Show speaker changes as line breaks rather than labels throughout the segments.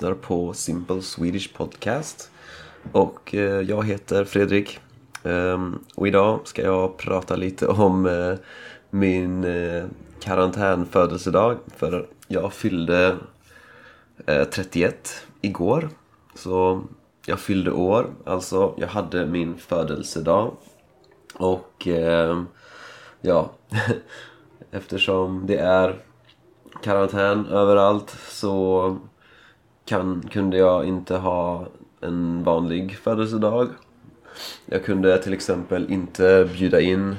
lyssnar på Simple Swedish Podcast. Och eh, jag heter Fredrik. Ehm, och idag ska jag prata lite om eh, min eh, karantänfödelsedag. För jag fyllde 31 igår. Så jag fyllde år, alltså jag hade min födelsedag. Och ehm, ja, eftersom det är karantän överallt så kan, kunde jag inte ha en vanlig födelsedag. Jag kunde till exempel inte bjuda in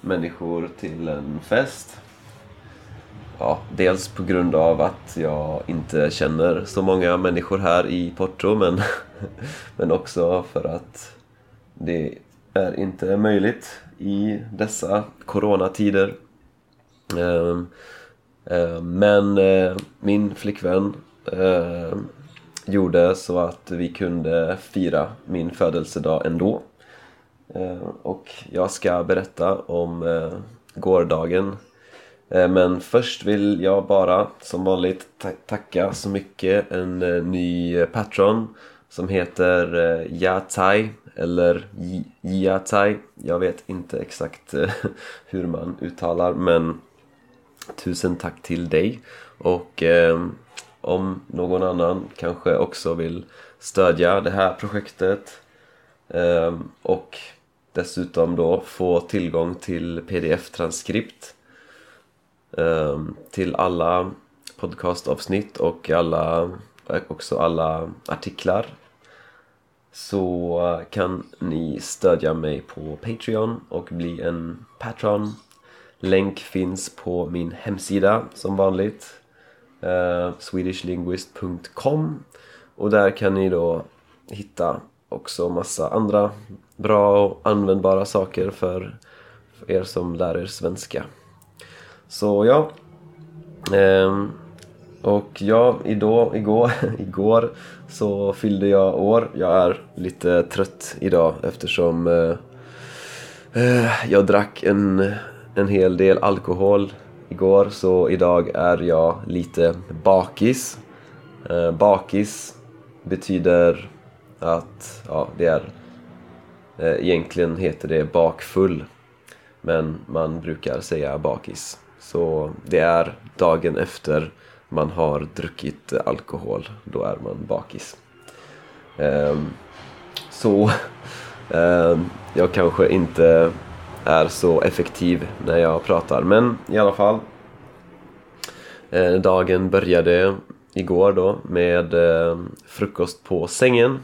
människor till en fest. Ja, dels på grund av att jag inte känner så många människor här i Porto men, men också för att det är inte möjligt i dessa coronatider. Ehm, ehm, men eh, min flickvän eh, gjorde så att vi kunde fira min födelsedag ändå. Eh, och jag ska berätta om eh, gårdagen. Eh, men först vill jag bara som vanligt tacka så mycket en ny patron som heter Yatai eller Yatai. Jag vet inte exakt hur man uttalar men Tusen tack till dig och eh, om någon annan kanske också vill stödja det här projektet ehm, och dessutom då få tillgång till pdf-transkript ehm, till alla podcastavsnitt och alla, också alla artiklar. Så eh, kan ni stödja mig på Patreon och bli en patron. Länk finns på min hemsida som vanligt eh, swedishlinguist.com och där kan ni då hitta också massa andra bra och användbara saker för, för er som lär er svenska. Så ja. Um, och ja, idag, igår, igår så fyllde jag år. Jag är lite trött idag eftersom eh, eh jag drack en en hel del alkohol igår så idag är jag lite bakis. Eh, bakis betyder att, ja det är eh, egentligen heter det bakfull men man brukar säga bakis. Så det är dagen efter man har druckit alkohol, då är man bakis. Eh, så ehm, jag kanske inte är så effektiv när jag pratar. Men i alla fall. Eh, dagen började igår då med eh, frukost på sängen.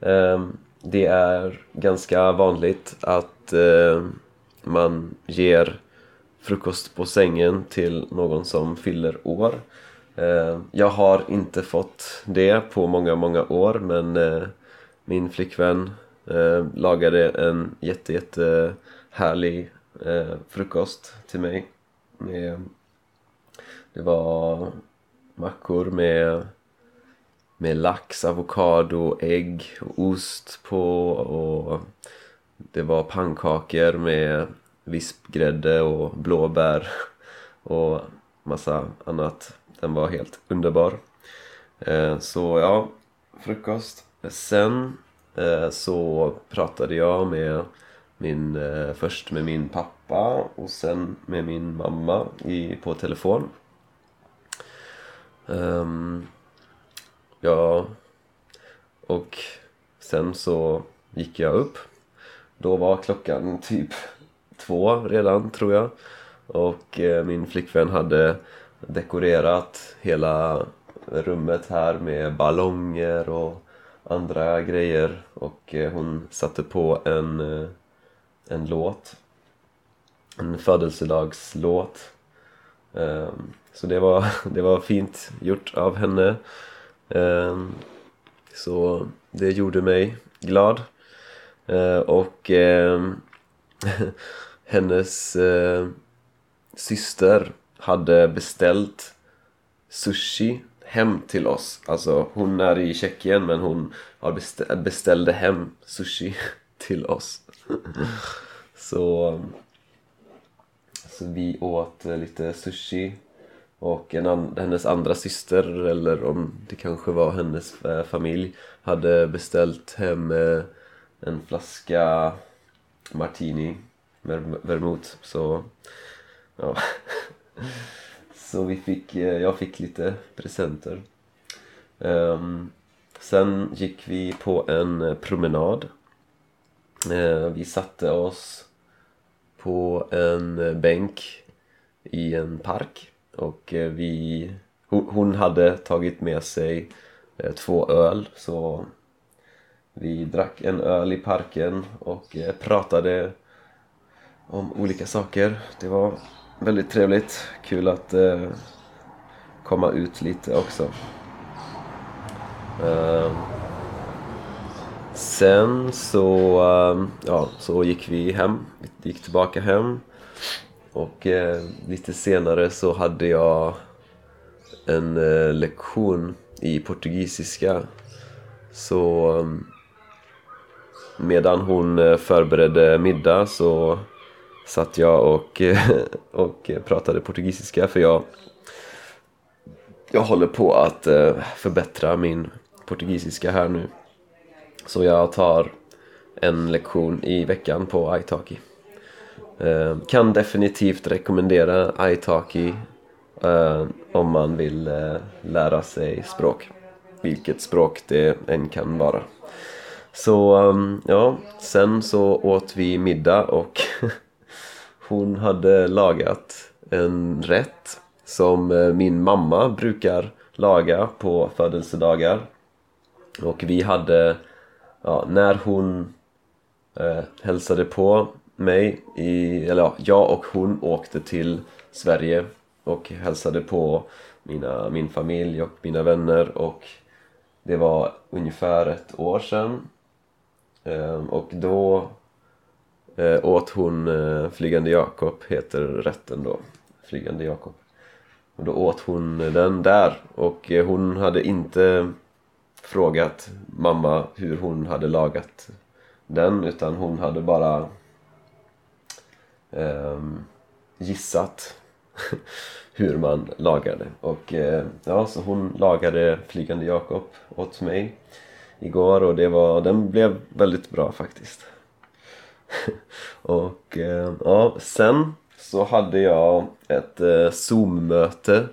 Eh, det är ganska vanligt att eh, man ger frukost på sängen till någon som fyller år. Eh, jag har inte fått det på många, många år men eh, min flickvän lagade en jätte, jätte härlig eh, frukost till mig. Med, det var mackor med, med lax, avokado, ägg och ost på och det var pannkakor med vispgrädde och blåbär och massa annat. Den var helt underbar. Eh, så ja, frukost. Sen eh, så pratade jag med min, eh, först med min pappa och sen med min mamma i, på telefon. Um, ja, och sen så gick jag upp. Då var klockan typ två redan tror jag. Och eh, min flickvän hade dekorerat hela rummet här med ballonger och andra grejer och eh, hon satte på en eh, en låt. En födelsedagslåt. Um, så det var, det var fint gjort av henne. Um, så det gjorde mig glad. Uh, och um, hennes uh, syster hade beställt sushi hem till oss. Alltså hon är i Tjeckien men hon har beställde hem sushi till oss. så, så vi åt lite sushi och en an hennes andra syster eller om det kanske var hennes eh, familj hade beställt hem eh, en flaska martini med vermouth. Så ja. Så vi fick, eh, jag fick lite presenter. Um, sen gick vi på en promenad. Eh, vi satte oss på en bänk i en park och eh, vi hon hade tagit med sig eh, två öl så vi drack en öl i parken och pratade om olika saker. Det var väldigt trevligt. Kul att komma ut lite också. Ehm, Sen så, ehm, ja, så gick vi hem, vi gick tillbaka hem. Och eh, lite senare så hade jag en eh, lektion i portugisiska. Så ehm, medan hon eh, förberedde middag så satt jag och, och pratade portugisiska. För jag, jag håller på att eh, förbättra min portugisiska här nu. Så jag tar en lektion i veckan på italki. Eh, kan definitivt rekommendera italki eh, om man vill eh, lära sig språk. Vilket språk det än kan vara. Så ehm, ja, sen så åt vi middag och Hon hade lagat en rätt som eh, min mamma brukar laga på födelsedagar. Och vi hade, ja, när hon eh, hälsade på mig, i, eller ja, jag och hon åkte till Sverige och hälsade på mina, min familj och mina vänner och det var ungefär ett år sedan. Eh, och då eh, åt hon eh, Flygande Jakob, heter rätten då. Flygande Jakob. Och då åt hon den där och eh, hon hade inte frågat mamma hur hon hade lagat den utan hon hade bara eh, gissat hur man lagade och eh, ja, så hon lagade Flygande Jakob åt mig igår och det var, den blev väldigt bra faktiskt. Och eh, ja, sen så hade jag ett eh, Zoom-möte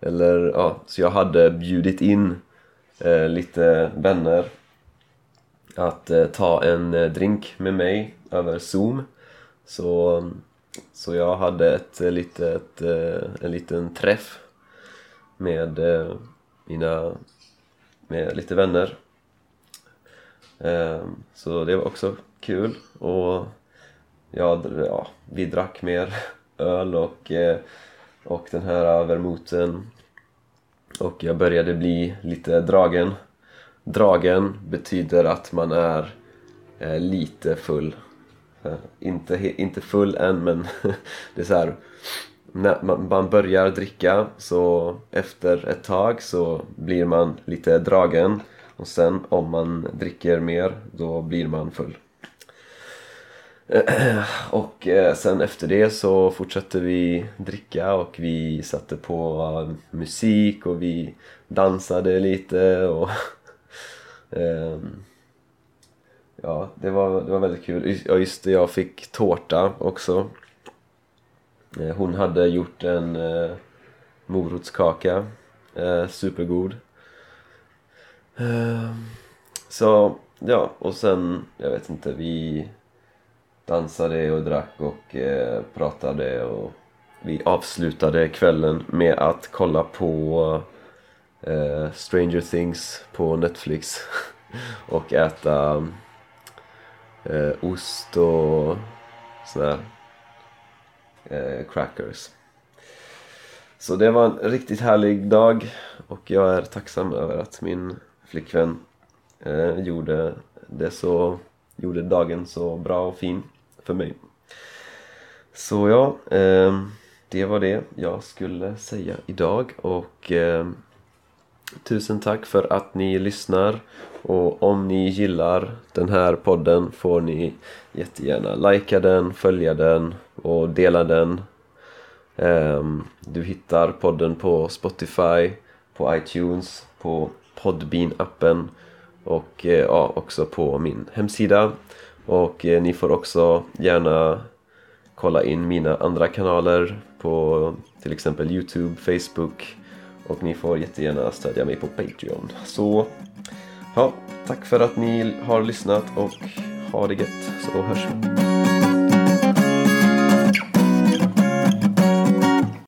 eller ja, så jag hade bjudit in eh, lite vänner. Att eh, ta en eh, drink med mig över Zoom. Så, så jag hade ett eh, eh en liten träff med eh, mina med lite vänner. Så det var också kul. Och ja, ja, vi drack mer öl och, eh, och den här vermouten och jag började bli lite dragen. Dragen betyder att man är eh, lite full. Eh, inte, inte full än men det är så här när man börjar dricka så efter ett tag så blir man lite dragen. Och sen om man dricker mer då blir man full. och eh, sen efter det så fortsatte vi dricka och vi satte på musik och vi dansade lite och ehm, Ja, det var, det var väldigt kul. Ja just det, jag fick tårta också. Eh, hon hade gjort en eh, morotskaka. Supergod. Ehm, så, ja, och sen, jag vet inte, vi dansade och drack och eh, pratade och vi avslutade kvällen med att kolla på eh, Stranger Things på Netflix och äta eh, ost och sådär eh, crackers. Så det var en riktigt härlig dag och jag är tacksam över att min flickvän eh, gjorde det så gjorde dagen så bra och fin för mig. Så ja, eh, det var det jag skulle säga idag och eh, tusen tack för att ni lyssnar och om ni gillar den här podden får ni jättegärna likea den, följa den och dela den ehm, du hittar podden på Spotify, på iTunes, på Podbean-appen och eh, ja, också på min hemsida. Och eh, ni får också gärna kolla in mina andra kanaler på till exempel Youtube, Facebook och ni får jättegärna stödja mig på Patreon. Så ja, tack för att ni har lyssnat och ha det gött så hörs vi.